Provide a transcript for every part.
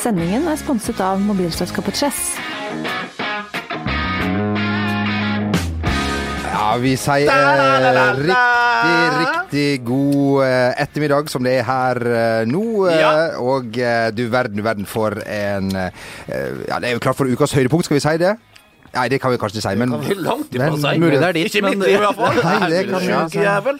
Sendingen er sponset av mobilselskapet Chess. Ja, vi sier eh, riktig, riktig god eh, ettermiddag som det er her eh, nå. eh, Ja. Og du verden, du verden for en Ja, det er jo klart for ukas høydepunkt, skal vi si det? Nei, det kan vi kanskje si, men kan vi langt ifra men- si. Mulig det er dit, Ikke men- mitt liv, i hvert fall. Nei, det kan vi Sjuk si. jævel.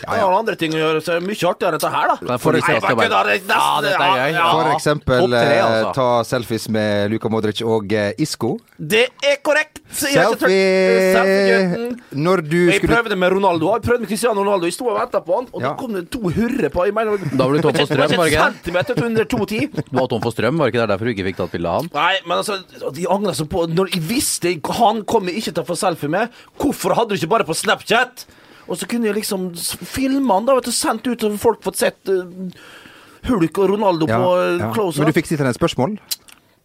Jeg har andre ting å gjøre, så er det mye artigere enn dette her, da. Jeg få litt Nei, stress til å bare bare- det er Ja, dette er gøy. ja, For eksempel Topp tre, eh, altså. ta selfies med Luka Modric og eh, Isco. Det er korrekt! Jeg har ikke tørt- Selfie Selfie-gutten. når du Jeg skulle prøvde med Ronaldo. Jeg prøvde med Cristiano Ronaldo. Jeg sto og venta på han, og Ja. da kom det to hurre på. Jeg mener, Da var du tom for strøm, var det ikke det? Centimeter under 2,10. Du var tom for strøm, var det ikke det derfor du ikke fikk tatt bilde av han? Nei, men altså, de angrer seg på Når jeg visste han kommer ikke til å få selfie med, hvorfor hadde du ikke bare på Snapchat? Og så kunne jeg liksom filma han da, vet du, sendt ut, så folk fått sett uh, Hulk og Ronaldo Ja, på uh, ja. close Men du fikk stilt henne et spørsmål?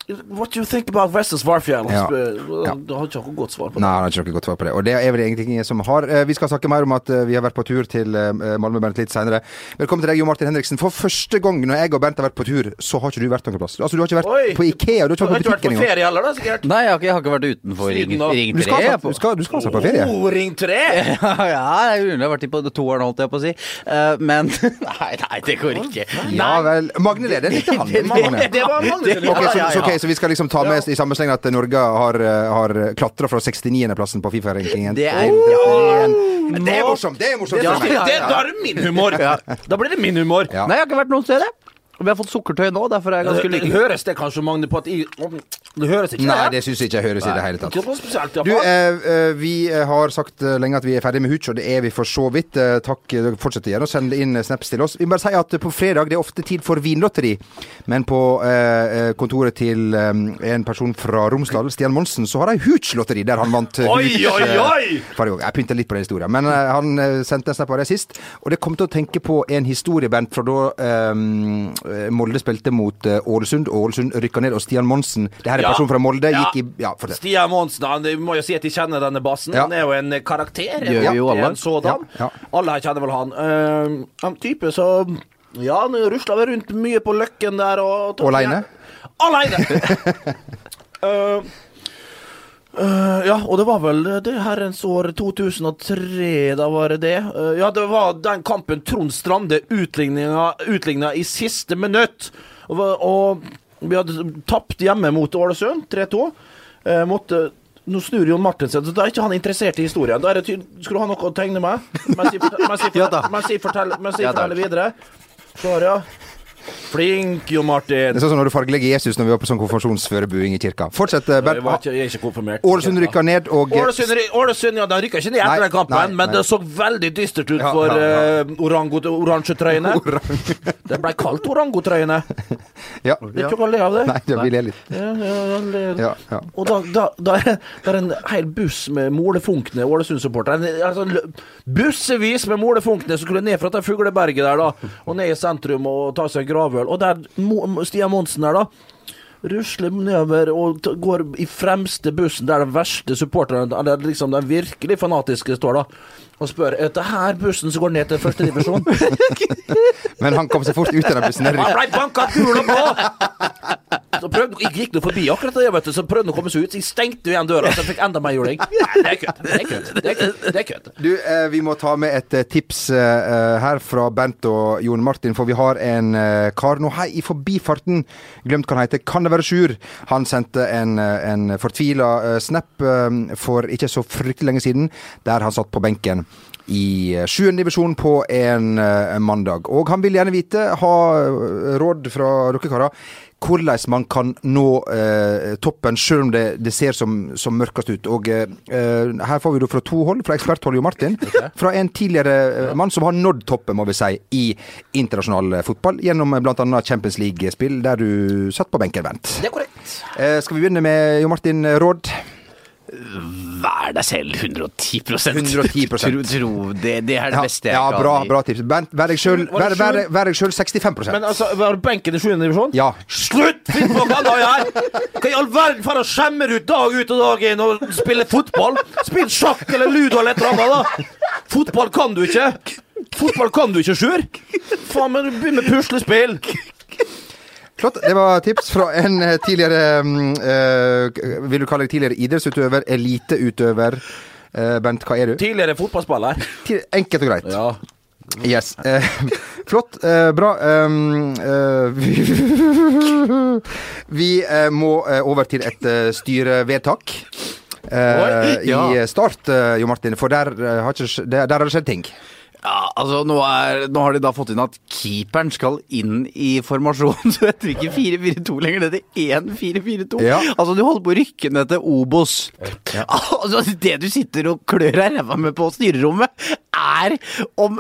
What do you think about Vestas Warfjell? Ja. Ja. Du har ikke noe godt svar på det. Nei, det. han har ikke noe godt svar på det. Og det er vel egentlig ingen som har. Eh, Vi skal snakke mer om at eh, vi har vært på tur til eh, Malmö Bernt litt senere. Velkommen til deg, Jo Martin Henriksen. For første gang når jeg og Bernt har vært på tur, så har ikke du vært noen plass. Altså, du har ikke vært Oi. på Ikea, du har Du ikke har vært ikke på vært på ferie heller, da, sikkert? Nei, jeg har ikke, jeg har ikke vært utenfor Ring, ring 3. Du 3. skal, du skal, du skal, du skal på ferie? Oh, ring 3! Ja, ja, det er mulig jeg har vært i på toeren, holdt jeg på å si. Uh, men Nei, nei, det går ikke. Ja vel. Magne leder det er ikke han. Det var Magne Det- Ok, så, så. Så vi skal liksom ta med i samme sleng at Norge har, eh, har klatra fra 69.-plassen på Fifa-rankingen. Det er- Ja, Det er morsomt! Det er morsomt! Det, for det, da er det min humor! Da blir det min humor. Ja. Nei, jeg har ikke vært noen steder. Vi har fått sukkertøy nå, derfor er jeg ganske lykkelig. høres det kanskje, Magne, på at i, Det høres ikke Nei, det syns jeg ikke høres i det hele tatt. Spesielt, Du, eh, eh, vi eh, har sagt eh, lenge at vi er ferdig med Hooch, og det er vi for så vidt. Takk. fortsett gjerne å sende inn snaps til oss. Vi må bare si at på fredag det er ofte tid for vinlotteri, men på eh, kontoret til eh, en person fra Romsdal, Stian Monsen, så har de Hooch-lotteri, der han vant Oi, Hooch, oi, oi! forrige gang. Jeg pynta litt på den historien, men eh, han sendte en snap av det sist. Og det kom til å tenke på en historie, fra da eh, Molde spilte mot eh, Ålesund, og Ålesund rykka ned, og Stian Monsen, det her er en Ja. personen fra Molde, Ja. gikk i Ja, fortell. Stian Monsen, han må jo si at de kjenner denne bassen. Ja. Han er jo en karakter. Det gjør vi jo en alle. sådan. Ja, ja. Alle her kjenner vel han. Uh, en type som Ja, han rusla vel rundt mye på Løkken der og Aleine? Aleine! Eh, eh, ja, og det var vel det herrens år 2003, da var det det. Uh, ja, det var den kampen Trond Strande utligna, utligna i siste minutt. Og, og vi hadde tapt hjemme mot Ålesund, 3-2. Uh, måtte nå snur Jon Martin seg, så da er ikke han interessert i historien. Da er det Skal du ha noe å tegne med? Mens jeg forteller, mens jeg forteller, mens jeg forteller videre. Så, ja. Flink, Jo Martin. Det er sånn som når du fargelegger Jesus når vi var på sånn konfirmasjonsførebuing i kirka. Fortsett, eh, Bernt. jeg er ikke konfirmert. Ålesund rykka ned, og Ålesund, ja, de rykka ikke ned etter den kampen, men det så veldig dystert ut for ja. eh, oransjetrøyene. det ble kalt orangotrøyene. Ja. Det er ikke å le av det. Nei, det vil jeg litt. Ja, ja, ja, Ja, ja. Og da, da, da er det en hel buss med molefunkne Ålesund-supportere. Altså, bussevis med molefunkne som skulle ned fra det fugleberget der, da, og ned i sentrum og ta seg en gravøl. Og der Mo- Stian Monsen der, da. Rusler nedover og går i fremste bussen der de verste supporterne, eller liksom de virkelig fanatiske, står, da. Og spør er det her bussen som går ned til første divisjon. Men han kom seg fort ut av den bussen. Han ble banka kula på! Så prøvde, jeg gikk nå forbi akkurat det, vet du, så prøvde han å komme seg ut. Så jeg stengte igjen døra, så jeg fikk enda mer juling. Det er kødd. Det er kødd. Det er kødd. Det er kødd. Du, eh, vi må ta med et eh, tips eh, her fra Bent og Jon Martin, for vi har en eh, kar nå hei, i forbifarten. Glemt hva han heter. Kan det være Sjur? Han sendte en, eh, en fortvila eh, snap for ikke så fryktelig lenge siden, der han satt på benken. I eh, sjuende divisjon på en eh, mandag. Og han vil gjerne vite, ha eh, råd fra dere karer, hvordan man kan nå eh, toppen, selv om det, det ser som, som mørkest ut. Og eh, her får vi det fra to hold, fra eksperthold Jo Martin. Fra en tidligere mann som har nådd toppen, må vi si, i internasjonal fotball. Gjennom bl.a. Champions League-spill, der du satt på benken, Bent. Det er korrekt. Eh, skal vi begynne med Jo Martin råd? Vær deg selv 110% 110%. Tro, tro det, det er det Ja, beste jeg ja kan bra, gi. bra tips. Bent, vær deg sjøl vær, vær, vær selv 65% Men altså, var benken i 7. divisjon? Ja. Slutt! Finn på hva det er! Hva i all verden for å skjemmer ut dag ut og dag inn og spille fotball? Spill sjakk eller ludo eller et eller annet, da! Fotball kan du ikke! Fotball kan du ikke, Sjur! Faen, men du begynner med puslespill! Flott. Det var tips fra en eh, tidligere eh, Vil du kalle deg tidligere idrettsutøver? Eliteutøver? Eh, Bent, hva er du? Tidligere fotballspiller. Enkelt og greit. Ja. Yes. Eh, flott. Eh, bra. Eh, vi må over til et styrevedtak. I Start, Jo Martin, for der, har ikke, der, der har det skjedd ting. Ja, altså nå, er, nå har de da fått inn at keeperen skal inn i formasjonen. Så det heter ikke 4-4-2 lenger, det heter 1-4-4-2. Ja. Altså du holder på å rykke ned til Obos. Altså Det du sitter og klør deg ræva med på styrerommet, er om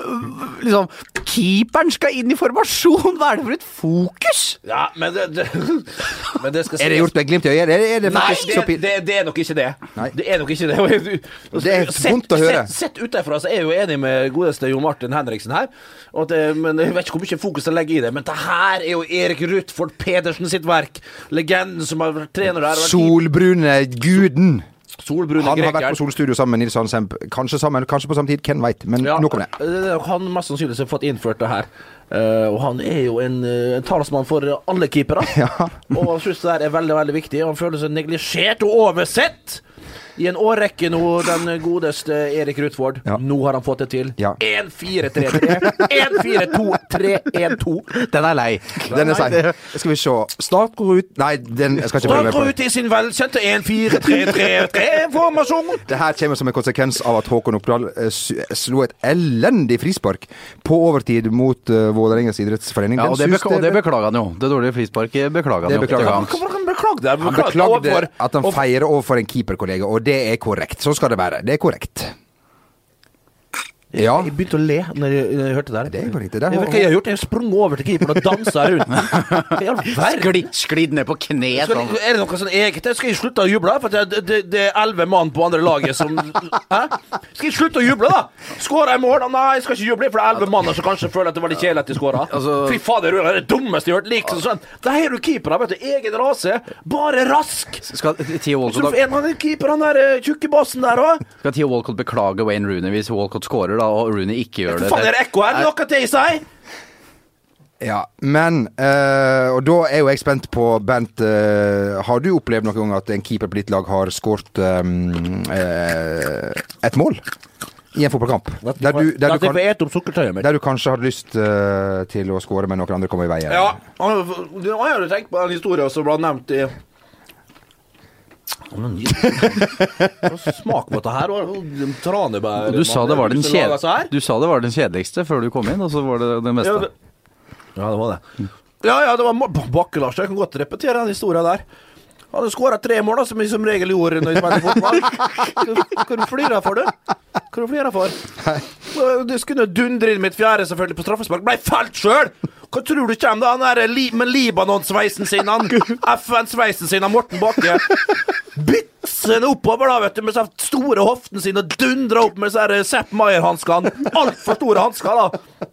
liksom Keeperen skal inn i formasjon! Hva er det for et fokus? ja, men det, det, men det skal Er det gjort med glimt i øyet? Er det, er det Nei, det, det, det er nok ikke det. Nei. Det er nok ikke det. Du- Det er sett- vondt å høre. Sett, sett utenfra så er jeg jo enig med godeste Jo Martin Henriksen her. Og at det, men Jeg vet ikke hvor mye fokus jeg legger i det, men det her er jo Erik Ruthford Pedersen sitt verk. Legenden som har vært trener der. Solbrune guden. Solbrune Han har vært på Solstudio sammen med Nils Arne. Kanskje sammen, kanskje på samme tid. Hvem veit. Men Ja, nok om det. eh, Han mest sannsynligvis har fått innført det her. Uh, og han er jo en, uh, talsmann for alle keepere. Ja. og han synes det der er veldig veldig viktig. Han føler seg neglisjert og oversett i en årrekke nå, den godeste Erik Rutford. Ja. Nå har han fått det til. Ja. 1-4-3-3. 1-4-2-3-1-2. Den er lei. Den er sein. Skal vi se. Start går ut Nei, den jeg skal ikke følge med på. Start går ut i sin velkjente 1-4-3-3-3-formasjon. Det her kommer som en konsekvens av at Håkon Oppdal eh, slo et elendig frispark på overtid mot uh, Vålerengas idrettsforening. Ja, og det, og det beklager han jo. Det dårlige frisparket beklager han Det jo. beklager han. beklagde? Han beklagde overfor- at han feirer overfor en keeperkollega, og det er korrekt. Sånn skal det være. Det er korrekt. Ja. Jeg begynte å le når jeg, når jeg hørte det. Det var ikke Det hva jeg har gjort. Jeg har sprunget over til keeperen og dansa rundt. Skli, i? Sklidd, ned på kne sånn. er det noe sånn eget? Skal jeg slutte å juble? For det, det, det er elleve mann på andre laget som Hæ? Skal jeg slutte å juble, da? Skåra jeg mål? Nei, jeg skal ikke juble, for det er elleve mann som kanskje føler at det var litt kjedelig at de skåra. Altså- Fy fader, det er det dummeste jeg har hørt. Liksom sånn. Der har du keepere, vet du. Egen rase. Bare rask. Skal Theo Walcott, en av de keeperne der eh, tjukke bassen der òg. skal Theo Walcott beklage Wayne Rooney hvis Walcott skårer, da, og Rooney ikke gjør det? Faen, er det ekko her? Er Noe til seg? Ja, men eh, Og da er jo jeg spent på, Bent eh, Har du opplevd noen gang at en keeper på ditt lag har skåret et mål? I en fotballkamp? Der du, der, du kan, der du kanskje hadde lyst til å skåre, men noen andre kom i veien? Ja, han han har jo tenkt på den historien som ble nevnt i Men smak på dette her? og Tranebær Du sa, det var den du sa det var den kjedeligste før du kom inn, og så var det det Ja, meste. det, ja, det var det. Ja, ja, det var Bakke-Lars. Jeg kan godt repetere den historien der. Han hadde skåra tre mål, da, som vi som regel gjorde når vi spilte fotball. Hva du flirer for, du? Hva du flirer for? Det skulle dundre inn mitt fjerde, selvfølgelig, på straffespark. Blei felt sjøl! Hva tror du kommer, da? Han er li med Libanon-sveisen sin, han FN-sveisen sin, han Morten Bakke. Byksene oppover, da, vet du, med de store hoftene sine, dundra opp med disse her Sepp Maier-hanskene. Altfor store hansker, da.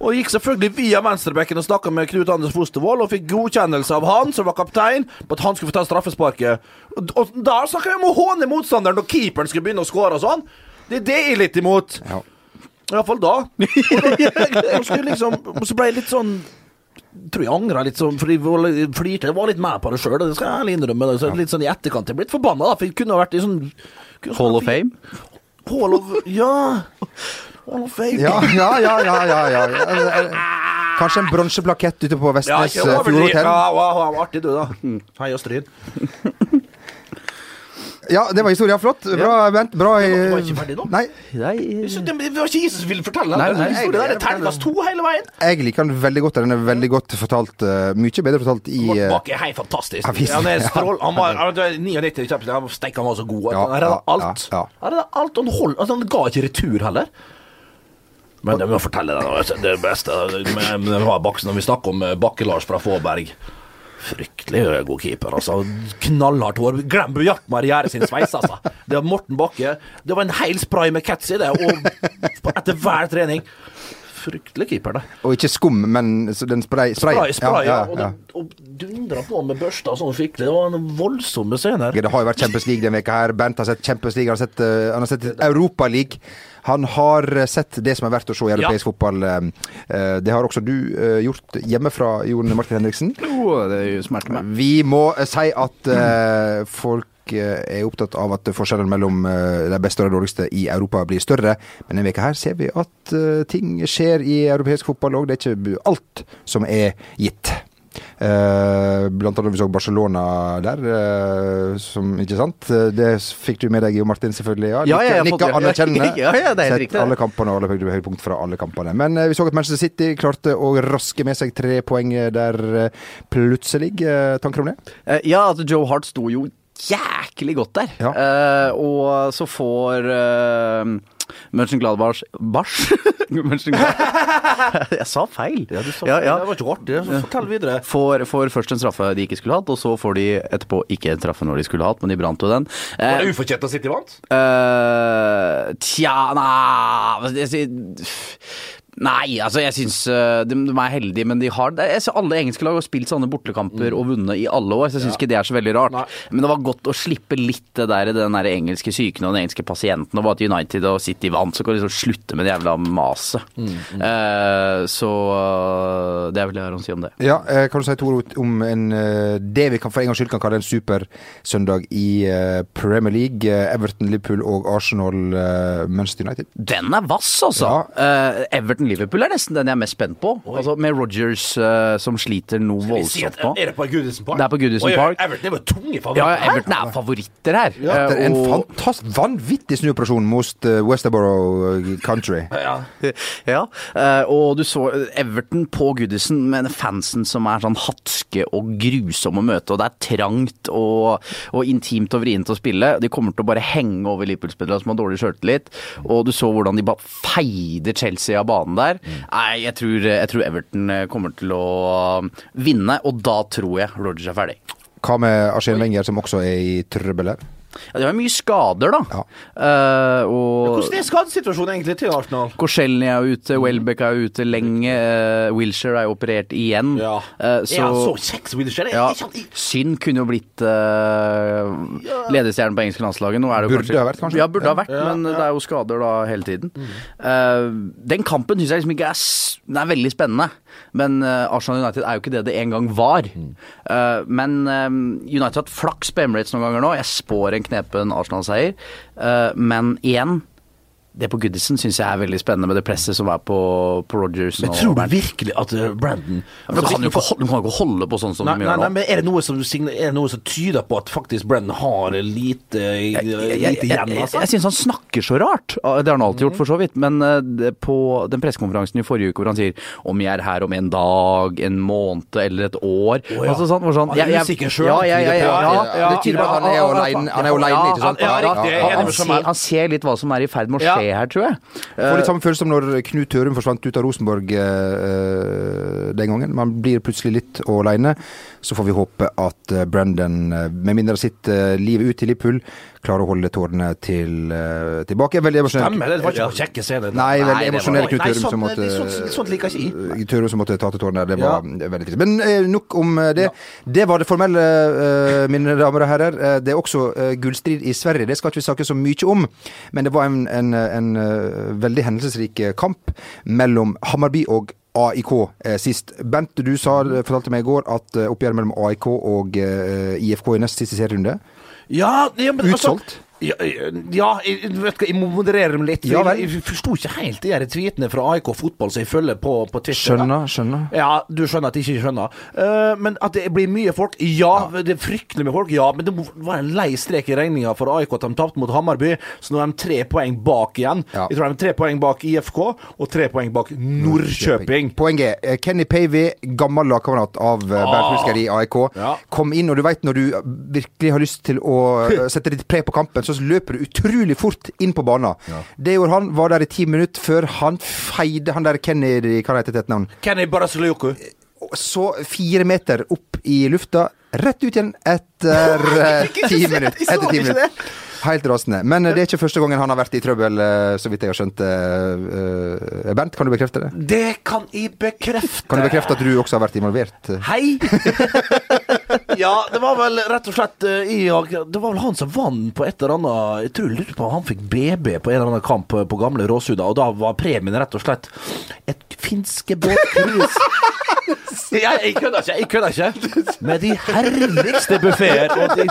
Og gikk selvfølgelig via venstrebekken og snakka med Knut Anders Fostervoll og fikk godkjennelse av han, som var kaptein, på at han skulle få ta straffesparket. Og, og da snakka vi om å håne motstanderen når keeperen skulle begynne å skåre og sånn. Det er det jeg er litt imot. Ja. Iallfall da. Og, da og skulle liksom, så ble jeg litt sånn tror jeg angra litt sånn, fordi jeg flirte. Jeg var litt med på det sjøl, det skal jeg ærlig innrømme. Så litt sånn i etterkant. Jeg ble litt forbanna, da, for jeg kunne vært i sånn kunne Hall of Fame? Hall of Ja. Hall of Fame. Ja, ja, ja, ja, ja, ja. ja. Kanskje en bronseplakett ute på Vestnes ja, eh, overdriv. Fjordhotell? Ja, ja, ja, artig du, da. Hei og stryd. Ja, det var historia. Flott. Bra, Bent. Bra i Du var ikke ferdig nå? Nei, Så Det det var ikke jeg som ville fortelle Nei, den nei, historien. der. Det er terningkast to hele veien. jeg liker den veldig godt. Den er veldig godt fortalt. eh, mye bedre fortalt i Morten eh, Bakke er helt fantastisk. Ja, visst. Han er strål... Han var han var 99 i Champions Steik, han var så god. Ja, Han redda ja, alt. ja, ja. Han redda alt. Han, hold, altså, han ga ikke retur heller. Men jeg må fortelle deg. Det beste med, med Baksen, når vi snakker om eh, Bakke-Lars fra Fåberg Fryktelig god keeper, altså. Knallhardt hår. Glem Bjartmar Gjerde sin sveis, altså. Det var Morten Bakke. Det var en hel spray med cats i det, og etter hver trening fryktelig keeper, det. Og ikke skum, men den spray, Spray, Spray, spray, ja. ja, Og, ja. det- og dundra på med børsta sånn skikkelig. Det var en voldsomme scener. Det har jo vært Champions League denne veka her. Bernt har sett Champions League, han har sett, uh, han har sett Europa League. Han har eh, sett det som er verdt å se i europeisk fotball. eh, eh, det har også du gjort hjemmefra, Jon Martin Henriksen. Oh, det smerter meg. Vi må si at folk er opptatt av at forskjellen mellom de beste og de dårligste i Europa blir større. Men denne veka her ser vi at ting skjer i europeisk fotball òg. Det er ikke alt som er gitt. Eh, blant annet vi så Barcelona der, eh, som Ikke sant? Eh, Det fikk du med deg, Jo Martin, selvfølgelig. Ja, Ja, ja, Nikka anerkjennende. Ja, ja, det er helt Sett riktig, alle kampene og alle høyde- høydepunkt fra alle kampene. Men vi så at Manchester City klarte å raske med seg tre poeng der plutselig. Tanker om det? Ja, at Joe Hart sto jo jæklig godt der. Ja. Uh, og så får uh, Mönchengladbach Bach? Jeg sa feil. Ja, du sa Ja, feil. ja. Det var ikke rart, Så Fortell videre. Får, får først en straffe de ikke skulle hatt, og så får de etterpå ikke en straffe når de skulle hatt, men de brant jo den. Eh, Var det ufortjent at City vant? Eh, tja, nei Nei, altså jeg syns eh, de, de er heldige, men de har jeg, ser Alle engelske lag har spilt sånne bortekamper og vunnet i alle år, så jeg syns ikke det er så veldig rart. Nei. Men det var godt å slippe litt det der, den der engelske syken og den engelske pasienten, og bare at United og City vant, så kan de liksom slutte med det jævla maset. Eh, så eh, det er vel det jeg har å si om det. Ja, eh, kan du si to ord om en, det vi kan for en gangs skyld kan kalle en supersøndag i Premier League? Everton, Liverpool og Arsenal, Manchester United. Den er vass, altså. Eh, Everton-Liverpool er nesten den jeg er mest spent på. Altså Med Rogers uh, som sliter noe Vi voldsomt at- nå. Er det på Goodison Park? Det er på Goodison Oi, Park. Everton er jo tunge Ja, favoritter. ja, Everton er favoritter her. Det er Eh, en og- fantastisk, vanvittig snuoperasjon mot uh, Westerborough Country. Ja. ja, eh, og du så Everton på Goodison med den fansen som er sånn hatske og grusom å møte, og det er trangt og, og intimt og vrient å spille. De kommer til å bare henge over Liverpool-spillere som har dårlig sjøltillit, og du så hvordan de bare feide Chelsea av banen der. Nei, jeg tror, jeg tror Everton eh, kommer til å vinne, og da tror jeg Rogers er ferdig. Hva med Arsene Wenger, som også er i trøbbel her? Ja, de har mye skader, da. Ja. Uh, og Hvordan er skadesituasjonen egentlig til Arsenal? Korselny er ute, Welbeck er ute lenge, uh, Wilshere er jo operert igjen. Ja. Eh, Er han så kjekk som Wilshere? ja, Synd kunne jo blitt uh, ledestjernen på engelske landslaget. Nå er det jo Burde ha vært, kanskje? Ja, burde ha vært, men ja. det er jo skader da hele tiden. Eh, den kampen syns jeg liksom ikke er Den er veldig spennende, men eh, Arsenal United er jo ikke det det en gang var. Eh, men eh, United har hatt flaks på Emirates noen ganger nå. Jeg spår en knepen Arsenal-seier, men igjen det på Goodison syns jeg er veldig spennende med det presset som er på, på Rogers. Men tror du virkelig at eh, Brandon altså, kan jo ikke holde, kan ikke holde på sånn som Nei, de gjør nei, nå. men er det, noe som, er det noe som tyder på at faktisk Brandon har lite, Jeg, jeg, lite igjen? jeg, Altså? jeg syns han snakker så rart. Ah, Det har han alltid gjort, for så vidt. Men eh, det, på den pressekonferansen i forrige uke hvor han sier om jeg er her om en dag, en måned eller et år ja. altså, sånn, sånn, Han er jeg- jeg- usikker sjøl. Ja, ja, ja, det tyder på at han er jo aleine, ikke sant? Ja, riktig, Han, ser, litt hva som er i ferd med å Ja. Skje her, tror jeg. Får litt samme følelse som når Knut Tørum forsvant ut av Rosenborg eh, eh, den gangen. Man blir plutselig litt alene. Så får vi håpe at eh, Brendan, eh, med mindre sitt liv ut i Liverpool, klarer å holde tårene til, eh, tilbake. Veldig emosjonell. Stemmer, det var ikke noen kjekke scener. Nei, veldig emosjonell Knut Tørum sånn- som måtte sånt- sånt liker jeg ikke Eh, Tørum som måtte ta til tårene. Det var Ja. veldig trist. Men eh, nok om det. det. Det var det formelle, eh, mine damer og herrer. Eh, det er også eh, gullstrid i Sverige. Det skal ikke vi snakke så mye om. Men det var en, en, en eh, veldig hendelsesrik eh, kamp mellom Hammarby og AIK eh, sist. Bent, du sa, fortalte meg i går at eh, oppgjøret mellom AIK og eh, IFK i nest siste serierunde Ja, ja, men altså- Utsolgt? Ja, ja jeg, vet hva, jeg må moderere dem litt. Ja jeg, jeg forsto ikke helt de tweetene fra AIK fotball som jeg følger på, på Twitter. Skjønner, skjønner. Ja, du skjønner at jeg ikke skjønner. Uh, men at det blir mye folk? Ja, det er fryktelig mye folk. Ja, men det være en lei strek i regninga for AIK at de tapte mot Hammarby. Så nå er de tre poeng bak igjen. Ja. Jeg tror de er tre poeng bak IFK og tre poeng bak Nordkjøping. Poenget er Kenny Pavey, gammel lagkamerat av uh, Bernt i AIK, Ja. kom inn, og du veit når du virkelig har lyst til å eh, sette ditt pre på kampen, så løper du utrolig fort inn på banen. Det gjorde han, var der i ti minutter før han feide han der Kenny Hva heter det navn? Kenny Barasluku. Så fire meter opp i lufta, rett ut igjen etter eh, ti minutter. Etter ti minutter. Helt rasende. Men eh, det er ikke første gangen han har vært i trøbbel, eh, så vidt jeg har skjønt. eh, Bernt, kan du bekrefte det? Det kan jeg bekrefte. Kan du bekrefte at du også har vært involvert? Hei! ja, det var vel rett og slett eh, i, Det var vel han som vant på et eller annet Jeg tror jeg lurte på han fikk BB på en eller annen kamp på gamle Råsuda, og da var premien rett og slett et finske båtcruise. Ja, jeg kødder ikke, jeg kødder ikke. Med de herligste buffeer og de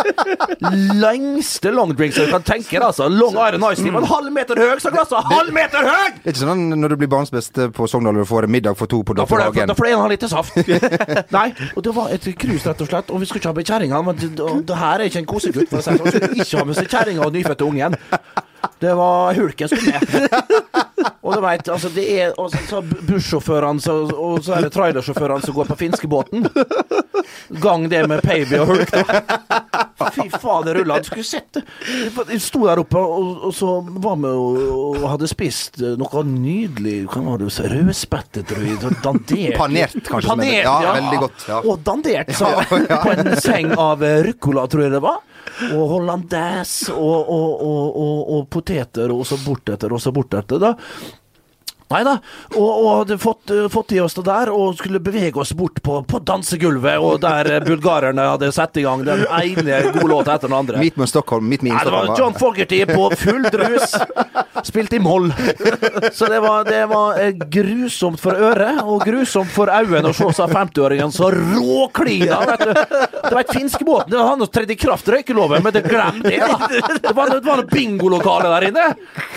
lengste longdrinks du kan tenke deg. Altså. Long Iron Ice Tea var en halv meter høy, så glasset halv meter høy! Det er ikke sånn når du blir barns beste på Sogndal og får middag for to på Da får Dr. det- Hagen. da får du en halv liter saft. Nei, og det var et cruise, rett og slett. Og vi skulle ikke ha med kjerringa, men det, det her er ikke en kosegutt, for å si det sånn. Vi skulle ikke ha med seg kjerringa og nyfødte ungen. Det var hulken skulle med. Og du veit, altså det er og så- bussjåførene så, og så er det trailersjåførene som går på finskebåten. Gang det med Paby og hulk, da. Fy faen, det rulla. Du skulle sett det. Jeg sto der oppe, og, og så var vi og, og hadde spist noe nydelig Hva var det? Rødspette, tror jeg. Dandert. Panert, kanskje, Panert, ja, Ja, veldig godt, ja. Og dandert, sa jeg. På en seng av ruccola, tror jeg det var. Og hollandaise og, og, og, og, poteter, og så bortetter, og så bortetter. Da. Nei da. Og, og hadde fått, eh, fått i oss det der, og skulle bevege oss bort på, på dansegulvet, og der eh, bulgarerne hadde satt i gang den ene gode låta etter den andre. Midt med Stockholm. midt med Instagram. Nei, det var John Fogerty på full drus. Spilte i moll. Så det var, det var eh, grusomt for øret, og grusomt for øynene å se seg 50-åringen så råklina. vet du. et finskebåten det hadde trådt i kraft røykeloven, men det glem det, da. Det var, det var noe bingolokale der inne.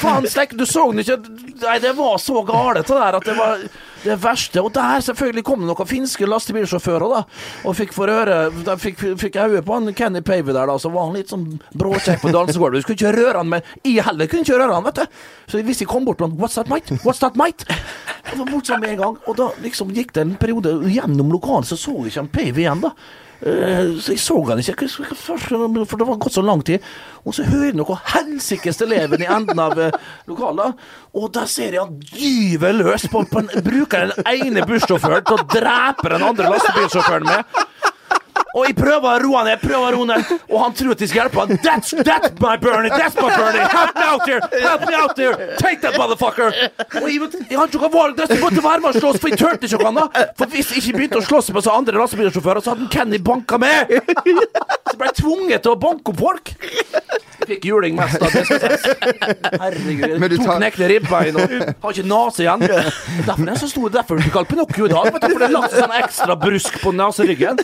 Faen stekk, du så den ikke Nei, det var så galt det der at det var det verste. Og der selvfølgelig kom det noen finske lastebilsjåfører, da. Og fikk for øre De fikk, fikk øye på han Kenny Pavey der, da. Så var han litt sånn bråkjekk på dansegulvet. Du skulle ikke røre han, men jeg heller kunne ikke røre han, vet du. Så hvis jeg kom bort til han What's that, mate? What's that, mate? Og var bort med en gang. Og da liksom gikk det en periode gjennom lokalen, så så vi ikke han Pavey igjen, da. Eh, Så jeg så han ikke, for det var gått så lang tid. Og så hører jeg noe helsikes eleven i enden av eh, lokalet, og der ser jeg han gyver løs på, på en, bruker den ene bussjåføren til å drepe den andre lastebilsjåføren med. Og jeg prøver å roe ned, prøver å roe ned, og han tror at jeg skal hjelpe han. That's, that's my Bernie, that's my Bernie! Help me out here! Help me out here! Take that motherfucker! Og jeg, vet, jeg har ikke noe valg, jeg måtte være med og slåss, for jeg turte ikke han da. For hvis jeg ikke begynte å slåss med så andre lastebilsjåfører, så hadde Kenny banka med! Så jeg ble tvunget til å banke opp folk. Jeg fikk juling mest av det. Herregud. jeg tar- knekte ribbein og har ikke nese igjen. Derfor er jeg så stor. Derfor er du kalt Pinocchio i dag. For det er sånn ekstra brusk på neseryggen.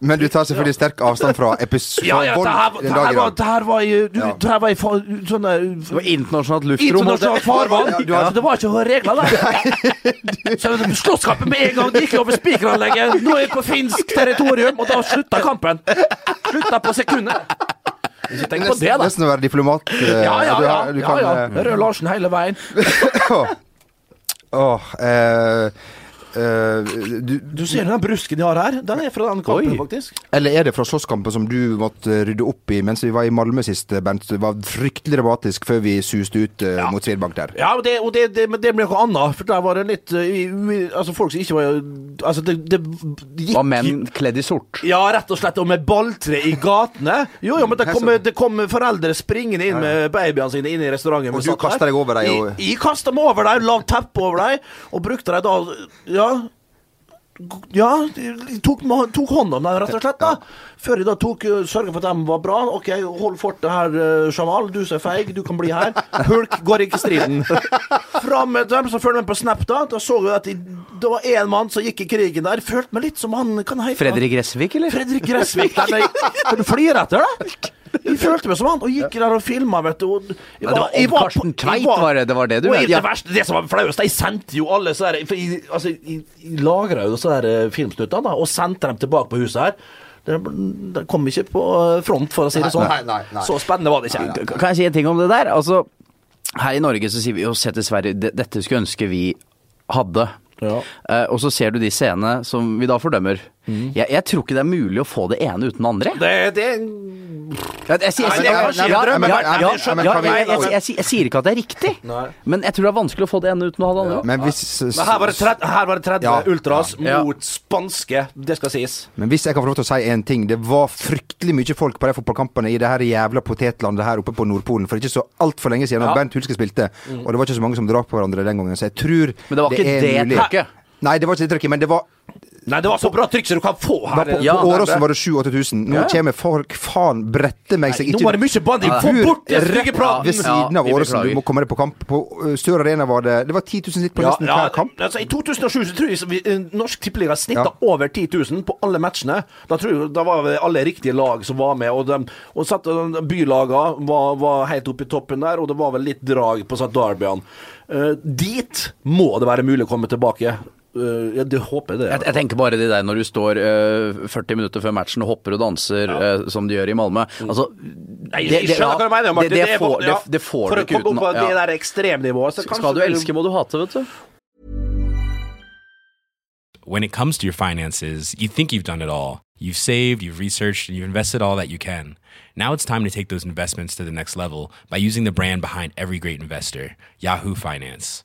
Men du tar selvfølgelig sterk avstand fra episode Ja, ja, det her, det her, var, det her var i du, Ja. Det her var i fa, sånne Det var internasjonalt luftrom. internasjonalt farvann. Så det var ikke regler der. Slåsskampen med en gang det gikk over spikeranlegget. Nå er jeg på finsk territorium, og da slutta kampen. Slutta på sekundet. Ikke tenk på det, da. Nesten å være diplomat. eh, Ja, ja, du ja. du ja, kan, ja. eh, Rød Larsen hele veien. Åh, oh, eh, du, Du ser den brusken de har her. Den er fra den kampen, Oi. faktisk. eller er det fra slåsskampen som du måtte rydde opp i mens vi var i Malmö sist, Bent? Det var fryktelig dramatisk før vi suste ut eh, mot Svedbank der. Ja, og det, og det, det, men det ble noe annet. For der var det litt uh, Altså, folk som ikke var Altså, det, det, gikk Var menn kledd i sort. Ja, rett og slett. Og med balltre i gatene. Jo, jo, men det kom, det kom foreldre springende inn med babyene sine inn i restauranten. Og du kasta deg over dem og- Jeg, jeg kasta meg over dem, la teppe over dem, og brukte dem da Ja. Ja, de tok, tok hånd om dem, rett og slett. da Før de da tok sørga for at de var bra. OK, hold fortet her, eh, Jamal. Du som er feig, du kan bli her. Hulk går ikke striden. Fram med dem som følger med på Snap, da. Da så vi at de, det var én mann som gikk i krigen der. Følte meg litt som han kan heite Fredrik Gressvik, eller? Fredrik Gressvik der. er, Kan du flire etter det? Jeg følte meg som han, og gikk der og filma, vet du. Og jeg var, det var Odd Karsten Tveit, var det- det var det du mente? det Ja. verste, det som var flauest, jeg sendte jo alle så der For jeg, altså, jeg, jeg lagra jo disse der eh, filmsnuttene, da, og sendte dem tilbake på huset her. Det, det kom ikke på eh, front, for å si det sånn. Nei, nei, nei. Så spennende var det ikke. Kan jeg si en ting om det der? Altså, her i Norge så sier vi jo se til Sverige, dette skulle ønske vi hadde. Ja. Uh, og så ser du de scenene som vi da fordømmer. Jeg, jeg tror ikke det er mulig å få det ene uten det andre. Det, det Jeg, jeg, sier- er ja, ja, ja, ja, det ja, ikke at det er riktig, Nei. men jeg tror det er vanskelig å få det ene uten å ha det andre. Men hvis, Men her var det 30, her var det 30 Ja. ultras Ja. mot spanske. Det skal sies. men hvis jeg kan få lov til å si en ting. Det var fryktelig mye folk på de fotballkampene i det her jævla potetlandet her oppe på Nordpolen for ikke så altfor lenge siden, da Ja. Bernt Hulske spilte. Og det var ikke så mange som drap på hverandre den gangen, så jeg tror Men det var ikke er det mulig. trykket. Nei, det var ikke det trykket, men det var Nei, det var så bra trykk som du kan få her. På, Ja. på Åråsen var det 7000-8000. Nå Ja. kommer folk faen brette meg seg Nå var det mye bandy. Få bort den rett stygge praten! Ved siden av Åråsen. Du må komme deg på kamp. På Sør Stør Arena var det Det var 10 000 sitt på Ja, nesten ja, hver kamp. altså, I 2007 så tror jeg vi, eh, Norsk Tippeliga snitta Ja. over 10 000 på alle matchene. Da tror jeg Da var det alle riktige lag som var med. Og, de, og satt, Bylaga var, var helt oppe i toppen der, og det var vel litt drag på St. derbyene. Uh, dit må det være mulig å komme tilbake. Eh, ja, det håper jeg det. Jeg, jeg tenker bare det der når du står uh, 40 minutter før matchen og hopper og danser eh, som de gjør i Malmö. Altså, Nei, det, skjønner hva mener, Martin. Det, det, får, ja, det, det får For du å ikke komme uten opp på det der ekstremnivået, så Skal du elske, må du hate, vet du. when it comes to your finances, you think you've done it all. You've saved, you've researched, and you've invested all that you can. Now it's time to take those investments to the next level by using the brand behind every great investor, Yahoo Finance.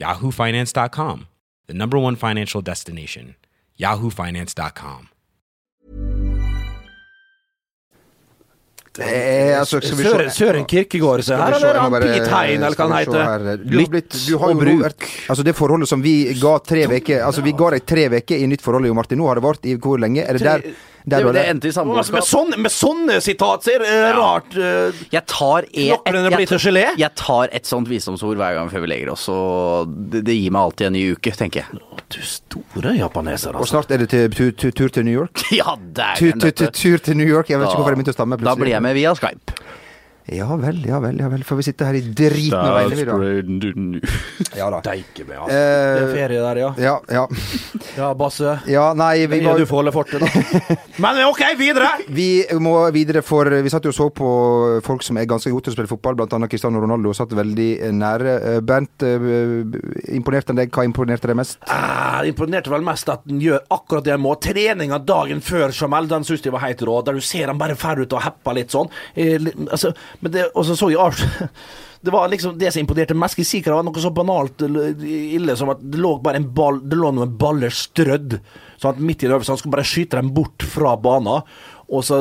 yahoofinance.com, the number one financial destination, yahoofinance.com. Eh, altså, Søren, Søren Kirkegård, se her, eller han bare- eller hva han heter. Lytt Du, har og bruk. vært Altså, det forholdet som vi ga tre veker Altså, vi ga deg tre veker i nytt forhold, Jo Martin. Nå har det vart i hvor lenge? Er det der Det, det det? endte i samboerskap. med, sånn, med sånne sitat så er det rart Uh, Jeg tar, et, Knoklene et, blir til jeg, gelé? jeg tar et sånt visdomsord hver gang før vi legger oss, og det, det gir meg alltid en ny uke, tenker jeg. Du store japaneser, Og altså. snart er det til, tur, til New York? Ja, dæven tur, til New York? Jeg vet ikke hvorfor jeg begynte å stamme. Da blir jeg med via Skype. Ja vel, ja vel, ja vel. Får vi sitte her i driten og vegne, vi da? Ja da. Deike med, altså. Det er Eh, ferie der, ja. ja, ja. Ja, Basse. Ja, nei, vi var du får holde fortet, da. Men ok, videre! Vi må videre, for vi satt jo og så på folk som er ganske gode til å spille fotball, blant annet Cristiano Ronaldo, satt veldig nære. Eh, Bernt, eh, imponerte han deg? Hva imponerte deg mest? Ah, det imponerte vel mest at han gjør akkurat det han må. Treninga dagen før Jamel, den syns jeg var helt rå. Der du ser han bare fer ut og hepper litt sånn. Eh, altså, men det, og så så jeg Ars Det var liksom det som imponerte mest. Jeg det var noe så banalt ille som at det lå bare en ball Det lå noen baller strødd. Sånn at midt i en øvelse han skulle bare skyte dem bort fra banen. Og så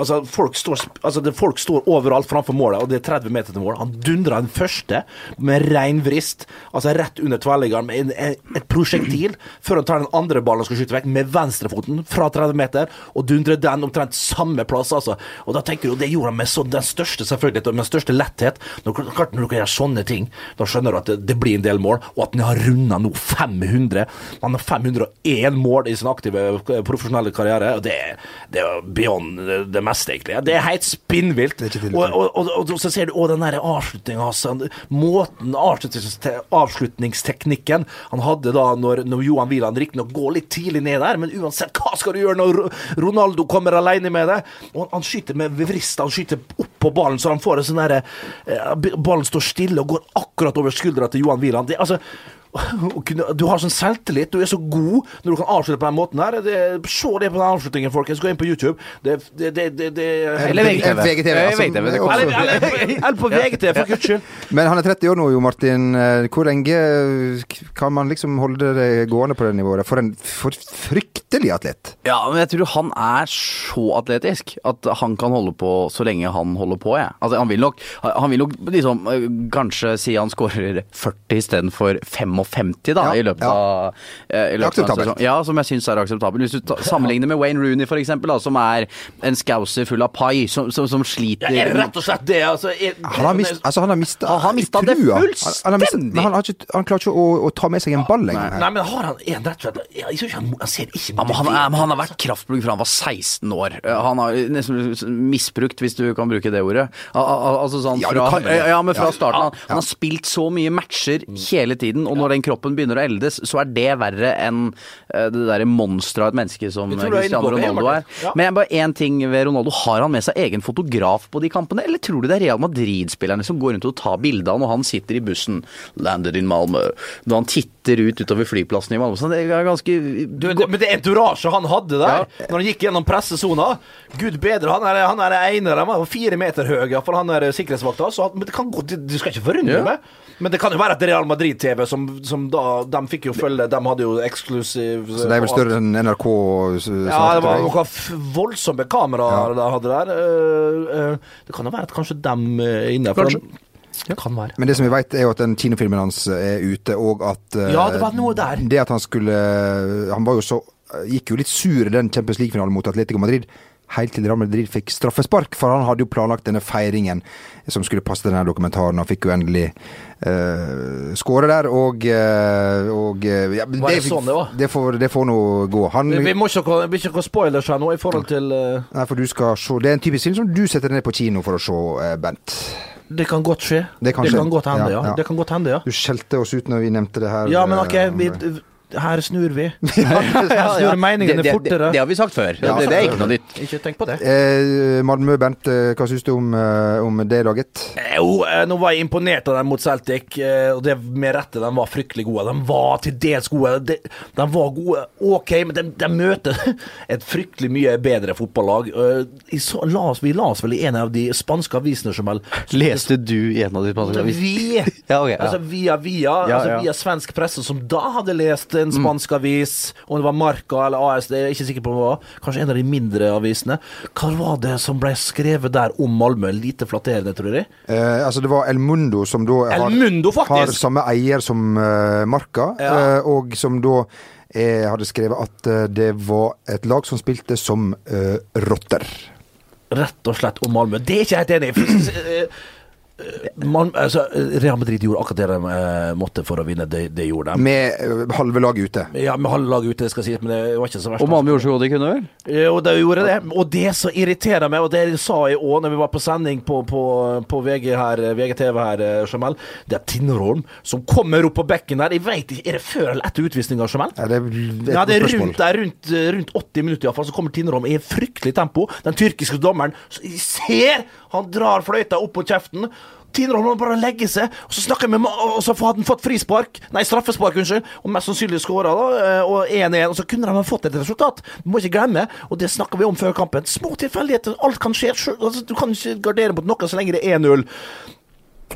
Altså, folk står, altså folk står overalt framfor målet, og det er 30 meter til mål. Han dundrer den første med rein vrist, altså rett under tverrliggeren, med en, en, et prosjektil, før han tar den andre ballen og skal skyte vekk, med venstrefoten fra 30 meter, og dundrer den omtrent samme plass, altså. Og da tenker du, det gjorde han med så, den største selvfølgelig, og med den største letthet. Når, når du kan gjøre sånne ting, da skjønner du at det, det blir en del mål, og at han har runda nå 500. Han har 501 mål i sin aktive profesjonelle karriere, og det, det er beyond det meste, egentlig. Det er helt spinnvilt. Og, og, og, og, så ser du òg den avslutninga hans. Måten avslutningsteknikken han hadde da når, når Johan Wieland riktignok går litt tidlig ned der, men uansett, hva skal du gjøre når Ronaldo kommer alene med det? Og han, han skyter med vrist, han skyter opp på ballen, så han får en sånn derre eh, Ballen står stille og går akkurat over skuldra til Johan Wieland. Det, altså du har sånn selvtillit, du er så god når du kan avslutte på den måten her. Det, se det på den avslutningen, folkens. Gå inn på YouTube. Det, det, det, det, det Eller VGTV. VGTV, altså, VGTV, det også- eller, eller, eller på VGTV, for guds skyld. Men han er 30 år nå, Jo Martin. Eh, Hvor lenge eh, kan man liksom holde det gående på det nivået? For en for fryktelig atlet. Ja, men jeg tror han er så atletisk at han kan holde på så lenge han holder på, jeg. Altså, han vil nok, han vil nok liksom eh, kanskje si han skårer 40 istedenfor 55 da, Ja, i løpet ja. av eh, i løpet av en. Ja, som jeg syns er akseptabelt. Hvis du ta, sammenligner med Wayne Rooney, da, som er en scouser full av pai, som, som, som sliter Ja, er rett og slett det? Altså, er, Han har, mista altså, han har mista Han har mistet det fullstendig! Han, han, han, ikke, han klarer ikke å, å ta med seg en ball lenger. Nei, men har han en rett og slett Jeg ikke han, han ser ikke Ja, men han, han har vært kraftplugg fra han var 16 år. Eh, Han har nesten misbrukt, hvis du kan bruke det ordet. Al- al- Altså sånn Ja, fra, kan det. ja, men fra starten. Han har spilt så mye matcher hele tiden, og når den kroppen begynner å eldes, så er det verre enn eh, det derre monsteret av et menneske som Cristiano Ronaldo er. Ja. Men bare én ting ved Ronaldo. Har han med seg egen fotograf på de kampene, eller tror du det er Real Madrid-spillerne som går rundt og tar bilde av når han sitter i bussen, landed in Malmö, når han titter ut utover flyplassen i Malmö? Så det er ganske du, det, Men det entorasjet han hadde der, når han gikk gjennom pressesona Gud bedre, han er, han er ene av dem, fire meter høy, iallfall han er sikkerhetsvakta. Så han- men det kan gå, du skal ikke forundre Ja. meg. Men det kan jo være at Real Madrid-TV, som, som da De fikk jo følge De hadde jo eksklusiv Så det er vel større enn NRK? s- Ja, det var noen voldsomme kameraer de hadde der. Eh, eh, det kan jo være at kanskje dem inne. Kanskje. de- Det kan være. Men det som vi vet, er jo at den kinofilmen hans er ute, og at eh, Ja, det var noe der. Det at han skulle Han var jo så Gikk jo litt sur i den Champions League-finalen mot Atletico Madrid. Helt til Real Madrid fikk straffespark, for han hadde jo planlagt denne feiringen som skulle passe til denne dokumentaren. og fikk jo endelig uh, skåre der, og, eh, og eh, ja, Var det sånn det? Det får, det får nå gå. Han, Vi, vi må ikke vi ikke ha spoilers her nå i forhold til uh... Nei, for du skal se Det er en typisk film som du setter ned på kino for å se, uh, Bent. Det kan godt skje. Det kan skje. godt hende, Ja, ja. ja. Det kan godt hende, ja. Du skjelte oss ut når vi nevnte det her. Ja, men ok, eh, vi, her snur vi. Her snur meningene det, det, fortere. det har vi sagt før. Ja, det, det er ikke noe nytt. Ikke tenk på det. Eh, Malmö, Bent, eh, hva syns du om, eh, om det laget? Eh, Jo, eh, nå var jeg imponert av dem mot Celtic, og det med rette. De var fryktelig gode. De var til dels gode. De, de var gode, OK, men de, de møter et fryktelig mye bedre fotballag. Så- la oss- Vi la oss vel i en av de spanske avisene som vel Leste du i en av de spanske avisene? Vi, Ja, okay, ja. altså via via, Ja, altså ja. via svensk presse, som da hadde lest en spansk avis, om det var Marca eller AS, det er jeg ikke sikker på hva det var, kanskje en av de mindre avisene. Hva var det som ble skrevet der om Malmö? Lite flatterende, tror jeg. Eh, altså Det var El Mundo, som da har, Mundo, har samme eier som uh, Marca, Ja. uh, og som da jeg hadde skrevet at eh, det var et lag som spilte som eh, rotter. Rett og slett om Malmö. Det er ikke jeg helt enig i. eh, eh, Malmö, altså, Real Madrid gjorde akkurat det de eh, måtte for å vinne. Det, det gjorde de. Med eh, halve laget ute. Ja, med halve laget ute, skal sies, men det var ikke så verst. Og Malmö gjorde så godt de kunne, vel? Jo, de gjorde det. Og det som irriterer meg, og det sa jeg òg når vi var på sending på, på, på VG her, VGTV her, eh, Jamal, det er Tinnerholm som kommer opp på bekken her. Jeg veit ikke, Er det før eller etter utvisninga, Jamal? Ja, det er Ja, det er rundt, det er rundt, rundt 80 minutter, iallfall, så kommer Tinnerholm i fryktelig tempo. Den tyrkiske dommeren så jeg ser han drar fløyta opp på kjeften. Tinnerholm må bare legge seg, og så snakker jeg med Og så hadde han fått frispark, nei, straffespark, unnskyld, og mest sannsynlig skåra, da, eh, og 1-1, og så kunne de ha fått et resultat. Du må ikke glemme, og det snakka vi om før kampen, små tilfeldigheter, alt kan skje. Altså, du kan ikke gardere mot noe så lenge det er 1-0.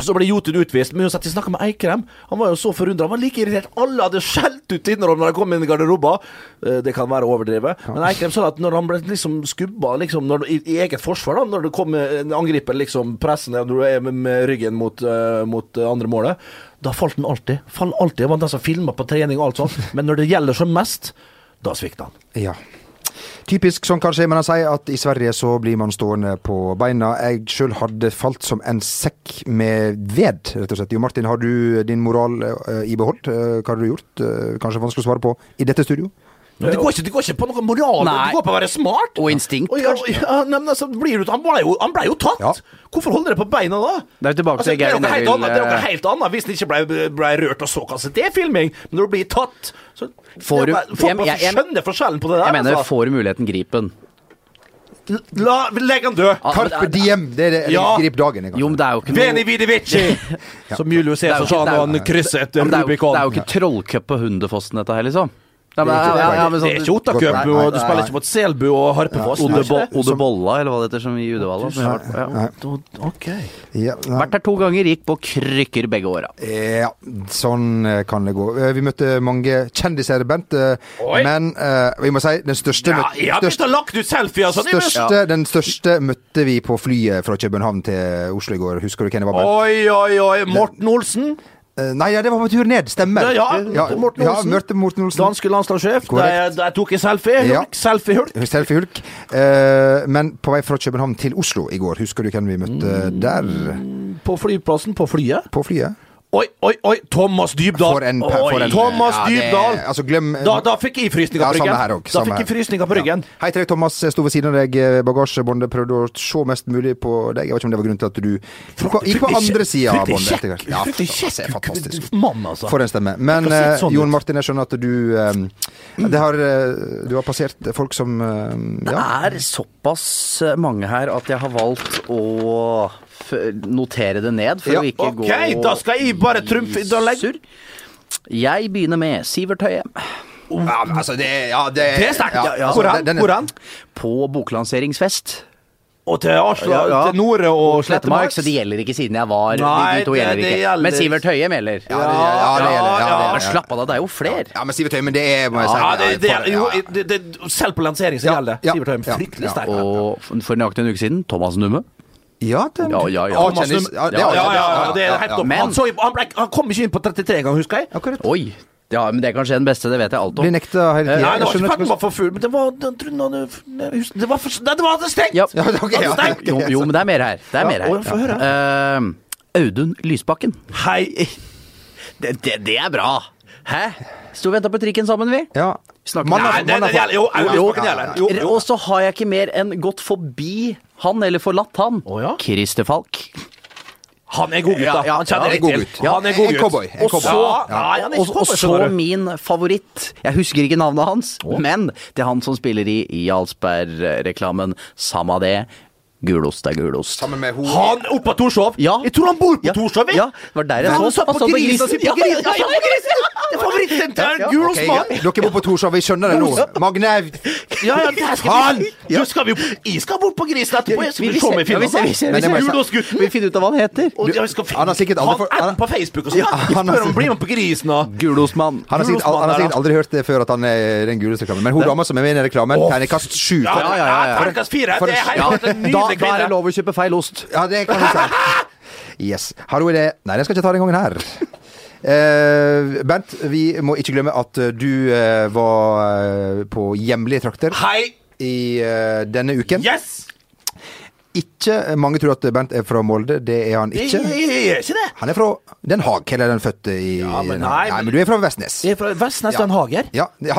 Så ble Jotun utvist, men uansett, jeg snakka med Eikrem. Han var jo så forundra. Han var like irritert. Alle hadde skjelt ut innerom når de kom inn i garderoben. Eh, Det kan være overdrevet. Men Eikrem sa at når han ble liksom skubba liksom, når, i, i eget forsvar, da, når det kom en angriper liksom pressende når du er med, ryggen mot, uh, mot andre målet, da falt han alltid. Falt alltid. Det var den som filma på trening og alt sånt. Men når det gjelder som mest, da svikta han. Ja. Typisk sånn kanskje, men han sier at i Sverige så blir man stående på beina. Jeg sjøl hadde falt som en sekk med ved, rett og slett. Jo Martin, har du din moral eh, i behold? Eh, hva har du gjort? Eh, kanskje vanskelig å svare på i dette studio? Men det går, ikke, det går ikke på noe moral, Nei. det går på å være smart. Og instinkt, Og ja, ja, nei, men altså, blir du, han, ble jo, han ble jo tatt! Ja. Hvorfor holder dere på beina da? Det er jo tilbake Altså, til det er noe helt Neville, annet, det er noe eh, helt annet hvis den ikke ble, ble rørt og så kanskje det er filming. Men når du blir tatt så Får du- det er bare- Folk må jeg- jeg- skjønne forskjellen på det der. Jeg mener, altså. får du muligheten, grip den. La, legg han død! Carpe diem! Det er det. Ja. Grip dagen, Jo, men det er jo ikke Veni vidi vici! Som Julius Det Cæsar sa når han krysset Rubicon. det er jo ikke trollcup på Hundefossen, dette her, liksom. Nei, men, det. ja, ja, men det er sånn- ikke Ottacup, Nei, nei, og du spiller ikke mot Selbu og Harpefoss. Odebolla, er eller hva det heter, som i Uddevalla. Ja. Ok. Ja. Vært her to ganger, gikk på krykker begge åra. Ja, sånn eh, kan det gå. Eh, Vi møtte mange kjendiser, Bent. eh, Oi. Men uh, vi må si den største, Ja, jeg har begynt å lagt ut selfier sånn. største, Den største møtte vi på flyet fra København til Oslo i går. Husker du hvem det var? Bent? Oi, oi, oi. Morten Olsen. Eh, Nei, ja, det var på tur ned. Stemmer. Ja, ja, Morten ja, Olsen. møtte Morten Olsen. Danske landslagssjef. Der, der tok jeg selfie. Ja. Hulk, Selfie-hulk. Selfie-hulk. Eh, men på vei fra København til Oslo i går, husker du hvem vi møtte Mm. der? På flyplassen, på flyet. På flyet? Oi, oi, oi! Thomas Dybdahl. For en, for en Thomas ja, det- Altså, glem Da, da fikk jeg frysninger på ryggen. Ja, også, da fikk jeg frysninger på ryggen. Hei til deg, Thomas. Jeg sto ved siden av deg, eh, bagasjebåndet. Prøvde å se mest mulig på deg. Jeg vet ikke om det var grunnen til at du gikk på, gikk på andre sida av fryktelig båndet. kjekk- Ja, fryktelig kjekk fantastisk mann, altså. For en stemme. Men eh, sånn Jon. Martin, jeg skjønner at du eh, det har, Du har passert folk som ja. Det er såpass mange her at jeg har valgt å notere det ned for Ja, å ikke ok, gå da skal jeg bare trumfe- da Jeg begynner med Sivert Høie. ja, men altså, det Ja, det, Det er sterkt. ja, ja, Hvor altså, hen? er- Hvor hen? På boklanseringsfest. Og til Asla, Ja, ja. til Nore og Slettemark, Slettemark. så det gjelder ikke siden jeg var Nei, De to det- gjelder det ikke. gjelder- Men Sivert Høie gjelder. Ja, det, ja, det gjelder. Ja, Men slapp av, da. Det er jo flere. Ja, men Sivert Høie, men det er må jeg si, Ja, det, det, jo, det, det, selv på lansering så Ja, gjelder det. ja, Sivert Høyem ja, fryktelig ja. sterk. Og for nøyaktig en uke siden, Thomas Numme. Ja, den Ja, ja, ja. Ah, Thomas kjendis. Ja, det ja, ja, ja, det er helt opp. Men- Han, så, han, ble, han kom ikke inn på 33 ganger, husker jeg. Akkurat. Oi! Ja, men det er kanskje den beste, det vet jeg alt Blir om. nekta hele tida. Nei, det var ikke for den var for full, men det var Det var for det var stengt! Ja. Ja, okay, ja. Stengt. Jo, jo, men det er mer her. Det er mer her. Eh, Audun Lysbakken. Hei. Det, det, det er bra! Hæ? Sto og venta på trikken sammen, vi. Ja. Snakker- Nei, det, det gjelder jo. Jo, Lysbakken ja, gjelder. ja. Jo, jo. Og så har jeg ikke mer enn gått forbi han, eller forlatt han. Oh, ja? Christer Falk. Han er god gutt, da. Ja, ja, Han er jeg god gutt. Ja, Han er god En cowboy, en Og cowboy. så Og, ikke og så min favoritt. Jeg husker ikke navnet hans, men det er han som spiller i Jarlsberg-reklamen. Samma det. Gulost er gulost. Sammen med hun Han oppe på Torshov? Ja. Jeg tror han bor på Ja. Torshov. Ja, det var der jeg Han så. Han på satt på grisen. på Ja, grisen. ja, ja, på grisen. Det er favorittsenteret! Ja, Gulost Gulos mann. Dere bor på Torshov, vi skjønner det nå. Magne Ja, ja, Faen! Ja. Du skal vi Jeg skal bort på grisen etterpå. Jeg skal Vi- vi se ser- ja, vi ser- vi ser- Gulosgutten. Vi finner ut av hva han heter. Skal finne Han har sikkert aldri Han er på Facebook og sånn. Ja, spør om blir med på grisen og Gulosmann. Han har sikkert, han har sikkert aldri hørt det før at han er den guleste-reklamen. Men hun dama som er med i reklamen, terningkast sju. Ja, ja, ja. ja. Terningkast fire. Det er helt nydelig da er det lov å kjøpe feil ost. Ja, det kan du si. Yes. Har du idé? Nei, jeg skal jeg ikke ta den gangen her. Uh, Bernt, vi må ikke glemme at eh, du uh, var på hjemlige trakter Hei! i uh, denne uken. Yes! Ikke mange tror at Bernt er fra Molde. Det er han ikke. jeg- jeg jeg, ikke det. Han er fra Den Haag, eller den fødte i Ja, men nei, men- men du er fra Vestnes. Jeg er fra Vestnes Ja. Den Hager. Ja. ja.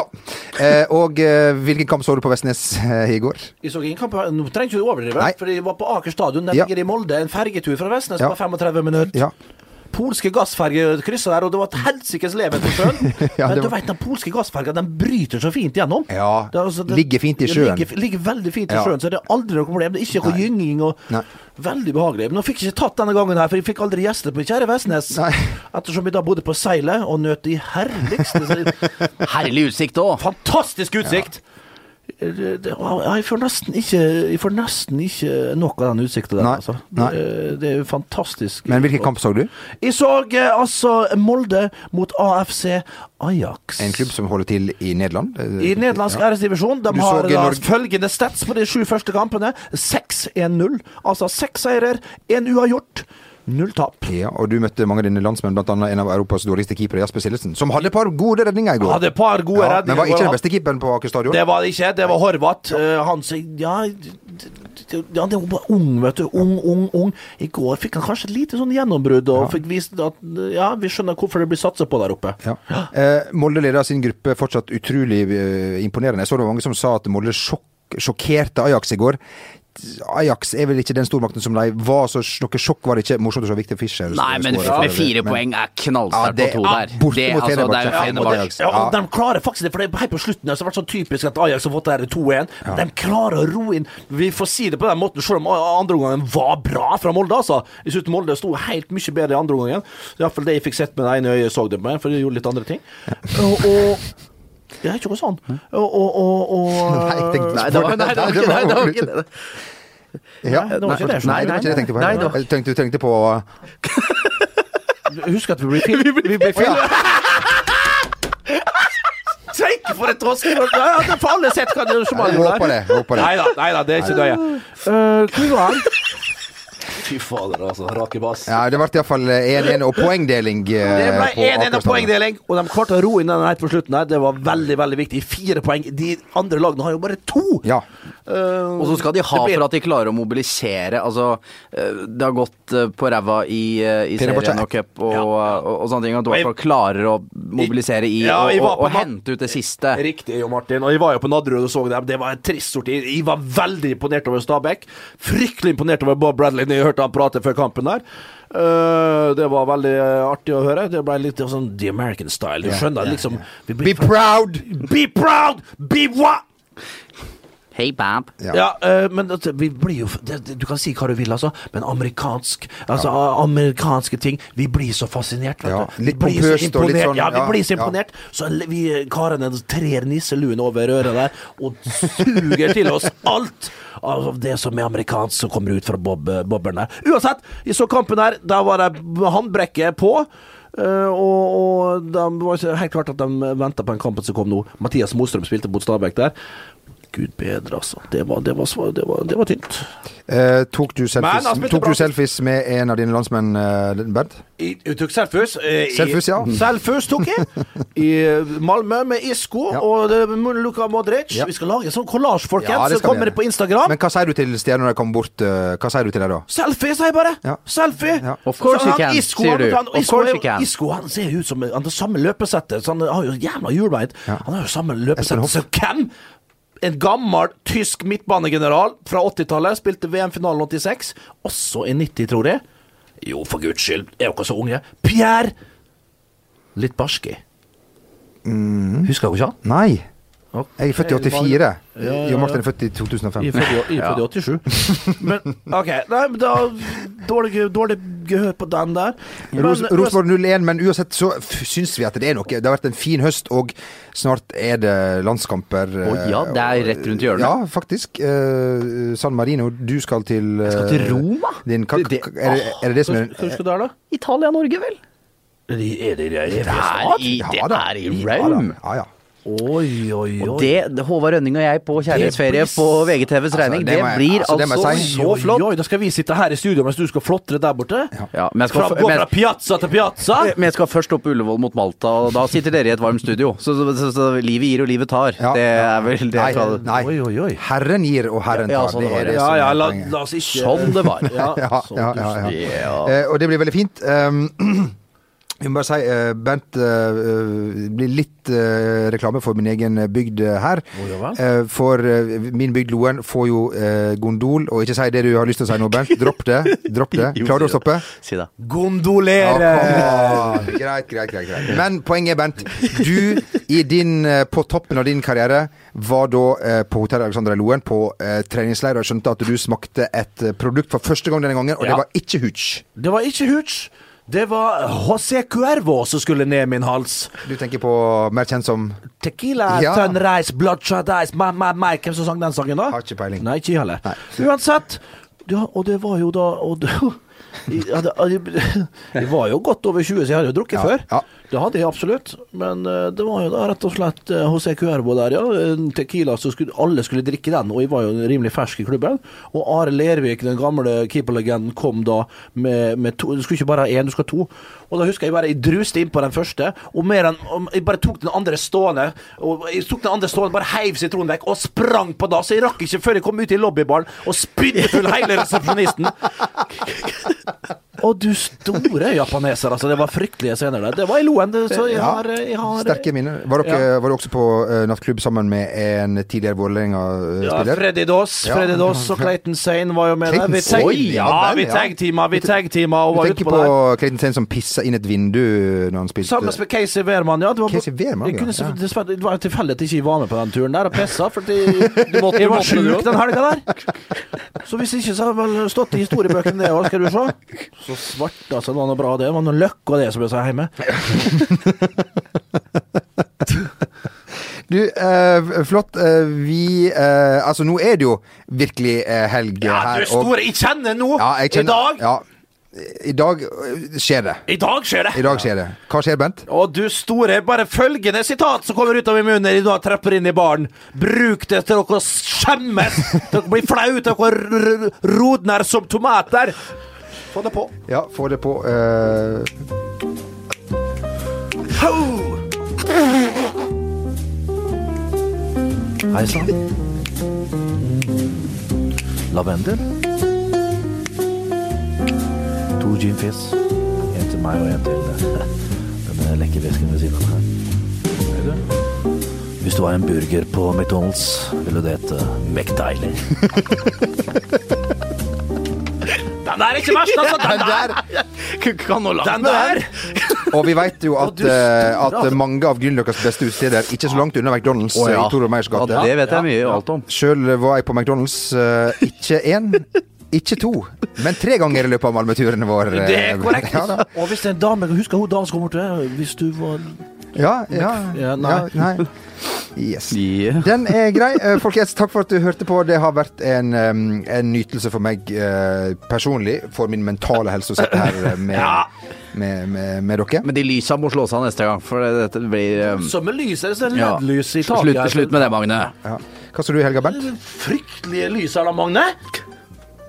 Eh, og eh, hvilken kamp så du på Vestnes eh, i går? Jeg så ingen kamp Nå trenger ikke du overdrive, Nei. for jeg var på Aker stadion. Den Ja. ligger i Molde. En fergetur fra Vestnes Ja. på 35 minutter. Ja. Polske gassferger kryssa der, og det var et helsikes leven på sjøen. Ja, Men du var- vet, den polske gassferga den bryter så fint gjennom. Ja, Det altså- det- ligger fint i sjøen. Ligger, ligger veldig fint i Ja. sjøen, så det er aldri noe problem. Det er ikke noe gynging og Nei. Veldig behagelig. Men nå fikk jeg ikke tatt denne gangen her, for jeg fikk aldri gjester på kjære Vestnes. Nei. Ettersom vi da bodde på seilet og nøt de herligste Herlig utsikt òg. Fantastisk utsikt! det, jeg, får nesten ikke, får nesten ikke nok av den utsikten der. Nei, Altså. nei. Det, er jo fantastisk. Men hvilken kamp så du? Jeg så eh, altså Molde mot AFC Ajax. En klubb som holder til i Nederland? I nederlandsk Ja. æresdivisjon. De Du har da Norge- følgende stats på de sju første kampene. 6-1-0. Altså seks seirer, én uavgjort, null tap. Ja, og du møtte mange av dine landsmenn, annet en av Europas dårligste keepere, Jasper Sillesen, som hadde et par gode redninger i går. Hadde et par gode ja, redninger. Men var ikke den beste keeperen på Aker stadion? Det var det ikke. Det var Horvath. Ja. han sier ja, ja, det var bare ung, vet du. Ung, ung, ung. I går fikk han kanskje et lite sånn gjennombrudd, og fikk vist at ja, vi skjønner hvorfor det blir satset på der oppe. Ja. Eh, Molde leder sin gruppe fortsatt utrolig eh, imponerende. Jeg så det var mange som sa at Molde sjokk, sjokkerte Ajax i går. Ajax er vel ikke den stormakten som de var, så noe sjokk var det ikke. Morsomt å se Victor Fischer Nei, men med fire men- poeng er Ja, knallsterkt ja, på to ja, der. Det, altså, det er jo Ja, Fenerbahçe. det, ja, de klarer faktisk det, for det er helt på slutten så har det vært sånn typisk at Ajax har fått det her 2-1. De klarer å roe inn Vi får si det på den måten, selv om andre omgangen var bra fra Molde. altså Jeg synes Molde sto helt mye bedre i andre omgangen. Iallfall det jeg fikk sett med det ene øyet, så det med, for de gjorde litt andre ting. Og, og ja, ikke noe sånn. Og, og, og, og Nei, jeg det var, nei, det ikke nei, det. Var ikke det. Ja, Nei, det var ikke det jeg tenkte på. Nei, var- Jeg tenkte, du tenkte på Husk at vi blir film... Vi blir film. Tenk for et! Ja, er for alle sett hva det er som er det. Nei da, nei da, det er ikke nøye. Uh, Hvor var han? Fy fader, altså. Rake bass. Ja, det ble iallfall 1-1 og poengdeling. eh, Det ble 1-1 og poengdeling, og de klarte å ro inn den helt på slutten. her Det var veldig veldig viktig. Fire poeng. De andre lagene har jo bare to. Ja. Uh, Og så skal de ha blir- for at de klarer å mobilisere. Altså, eh, det har gått eh, på ræva i, i serien og cup og, Ja. og, og sånne ting. At du i hvert fall klarer å mobilisere i Ja, og, og, hente ut det siste. Riktig, Jo Martin. Og jeg var jo på Nadderud og så det. Det var en trist sort. Jeg var veldig imponert over Stabæk. Fryktelig imponert over Bob Bradley når jeg hørte han prate før kampen der. Uh, det var veldig artig å høre. Det ble litt sånn The American style. Du skjønner liksom vi Be proud! Be proud! Be what? Hei, Bob. Ja. Ja, eh, men at vi blir jo det, det, Du kan si hva du vil, altså, men amerikansk Altså, amerikanske ting Vi blir så fascinert, vet Ja, du. litt Vi blir så pompøst og litt sånn, Ja, vi ja, blir så ja. imponert. Så vi karene trer nisseluen over øret der og suger til oss alt av det som er amerikansk som kommer ut fra bob, bobberen der. Uansett, jeg så kampen her. Da var det håndbrekket på. Uh, og, og det var helt klart at de venta på en kamp som kom nå. Mathias Mostrøm spilte mot Stabæk der. Gud bedre, altså. Det var, det var, det var, det var tynt. Eh, tok du selfies, Men altså, tok du selfies med en av dine landsmenn, eh, Bernt? Jeg, tok selfies. eh, selfies, ja. Selfies tok jeg. I Malmö med Isco Ja. og det, Luka Modric. Ja. Vi skal lage en sånn collage, folkens. Ja, så kommer det på Instagram. Men hva sier du til stjerner når de kommer bort? eh, hva sier du til dem da? Selfie, sier jeg bare. Ja. Selfie. Ja. Of course Så you can, Isco, sier du. Han, Of Isco, course you can. Isco han ser ut som Han har samme løpesettet. Så han har jo jævla hjulbeint. Han har jo samme løpesettet som hvem? En gammel tysk midtbanegeneral fra 80-tallet. Spilte VM-finalen 86. Også i 90, tror jeg. Jo, for guds skyld, er dere så unge? Pierre Litt barski. Husker dere ikke han? Nei. Jeg er født i 84. Ja, ja, Jo Martin er født i 2005. Jeg er født i- jeg er født i 87. Men OK. Nei, men da Dårlig, dårlig gehør på den der. Men, Ros Rosenborg 0-1, men uansett så f- syns vi at det er noe. Det har vært en fin høst, og snart er det landskamper. Å eh, ja, det er rett rundt hjørnet. Ja, faktisk. Eh, San Marino, du skal til Jeg skal til eh, Roma. Din, ka, Det- det- er, det, er det det som er Hva skal du der, da? Italia-Norge, vel? Er det er det, er det, Det er i, det er i Rome. Ja, ja. Oi, oi, oi. Og det, Håvard Rønning og jeg på kjærlighetsferie blir- på VGTVs regning, det det, må det, blir altså, det altså si. så flott. Oi, oi, da skal vi sitte her i studio mens du skal flotre der borte. Ja, men jeg skal, Fra, gå men, fra piazza til piazza. men jeg skal først opp på Ullevål mot Malta, og da sitter dere i et varmt studio. Så, så, så, så livet gir og livet tar. Ja, det ja. er vel det Nei, skal nei. Oi, oi, oi. Herren gir, og Herren Ja, tar. sånn det er det. Ja, ja, la, la oss ikke Sånn det var. Ja, Ja, sånn ja, ja, ja. Ja. Eh, og det blir veldig fint. Um, jeg må bare si, Bent, Bernt, eh, det blir litt eh, reklame for min egen bygd her. Eh, for eh, min bygd Loen får jo eh, gondol, og ikke si det du har lyst til å si nå, Bent. Dropp det. Dropp det. Klarer du å stoppe? Si det. Gondolere! Ja, greit, greit, greit, greit. Men poenget er, Bent, Du, i din, eh, på toppen av din karriere, var da eh, på hotell Alexander Loen på eh, treningsleir og skjønte at du smakte et eh, produkt for første gang denne gangen, og Ja. det var ikke hooch. Det var ikke hooch. Det var José Cuervo som skulle ned min hals. Du tenker på mer kjent som Tequila, Ja. sunrise, bloodshot eyes my, my, my. Hvem som sang den sangen, da? Har ikke peiling. Nei, ikke heller. heller. Uansett. Ja, og det var jo da og det, Jeg var jo godt over 20, så jeg hadde jo drukket Ja, før. ja. Det hadde jeg absolutt. Men eh, det var jo da rett og slett eh, José Cuervo der, ja. Tequila, så skulle, alle skulle drikke den, og jeg var jo rimelig fersk i klubben. Og Are Lervik, den gamle keeperlegenden, kom da med, med to Du skulle ikke bare ha én, du skal ha to. Og da husker jeg bare jeg druste inn på den første, og mer enn Jeg bare tok den andre stående, og jeg tok den andre stående, bare heiv sitronen vekk og sprang på da, så Jeg rakk ikke før jeg kom ut i lobbybaren og spydde full hele resepsjonisten. Å, du store japaneser, altså. Det var fryktelige scener der. Det var i Loen, så jeg Ja, har, jeg har Sterke minner. Var dere, var dere også på uh, nattklubb sammen med en tidligere Ja, Vålerenga-spiller? Freddy Doss Ja. Freddy Doss og Clayton Sane var jo med der. Vi tag, Oi, ja, ja, vi tag-teama, vi tag-teama og du var ute tenker på på der. Clayton Sane som pissa inn et vindu når han spilte Sammen med Casey Wehrmann, ja. Det var, Casey Wehrmann, kunne, ja. så- dessverre, det var tilfeldig at jeg ikke var med på den turen der og pissa, fordi Du måtte- jeg var sjuk den helga der. Så hvis ikke, så hadde det vel stått i historiebøkene det òg, skal du se. Så svart, altså. Det var noe bra, det. Det var noe løkk og det, som jeg sa hjemme. Du, eh, flott. eh, vi eh, Altså, nå er det jo virkelig eh, helg Ja, her. du store Jeg kjenner nå! ja, jeg I dag Ja, I dag eh, skjer det. I dag skjer det! I dag skjer det. Hva skjer, Bent? Å, du store, bare følgende sitat som kommer ut av min munn når jeg da trapper inn i baren. Bruk det til dere skjemmes, dere blir flaue, dere rodner som tomater. Få det på. Ja, få det på. Uh... Ho! Hei sann. Lavendel. To gin fizz. En til meg og en til denne den ved siden av her. Hvis du har en burger på McDonald's, vil du det hete McDeilig. Den der er ikke verst, altså! Den der! Kan nå Den der! Og vi vet jo at, du eh, at mange av Grünerløkkas beste utesteder ikke er så langt unna McDonald's oh, ja. i Tor og gate. Ja, det vet jeg mye alt om. Sjøl var jeg på McDonald's uh, ikke én, ikke to, men tre ganger i løpet av Malmö-turene våre. Det er korrekt. Ja, og hvis det er en dame Husker hun dama som kom bort til deg? Hvis du var ja, ja, Ja, nei. ja, nei. Yes. Yeah. Den er grei. Eh, Folkens, takk for at du hørte på. Det har vært en, en nytelse for meg eh, personlig, for min mentale helse, å sitte her med, med, med, med, med dere. Men de lysa må slå av neste gang, for det- dette blir um, Som med lys, så er det ja. LED-lys i taket. Slutt, slutt med det, Magne. Ja. Hva sa du i helga, Bent? Fryktelige lyser da, Magne.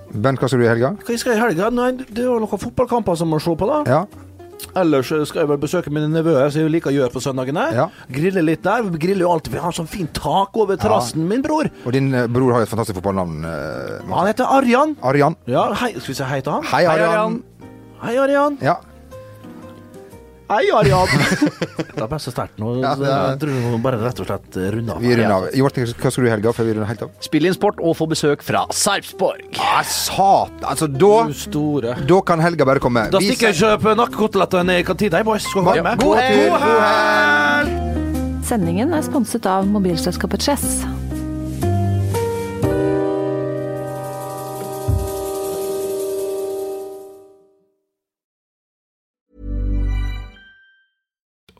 Bent, hva skal du i helga? Hva skal jeg i helga? Nei, det er noen fotballkamper som må se på, da. Ja. Ellers skal jeg vel besøke mine nevøer, som jeg liker å gjøre på søndagene. Ja. Grille litt der. Vi griller jo alltid. Vi har sånn fint tak over terrassen, min bror. Og din eh, bror har jo et fantastisk fotballnavn. eh, Han heter Arjan. Arian. Ja, hei, skal vi si hei til han? Hei, Arian. Hei, Arjan. Ja. Hei, Ariad det er bare så sterkt nå. Ja, er- Jeg tror vi bare rett og slett runde av. Vi runder av. Jo Martin, hva skal du i helga før vi runder helt av? Spill inn sport og få besøk fra Sarpsborg. Ah, satan! Altså, da Du store. Da kan helga bare komme. Da Vi stikker jeg og kjøper nakkekoteletter i kantina, boys. Skal være med? God helg! God helg! Sendingen er sponset av mobilselskapet Chess.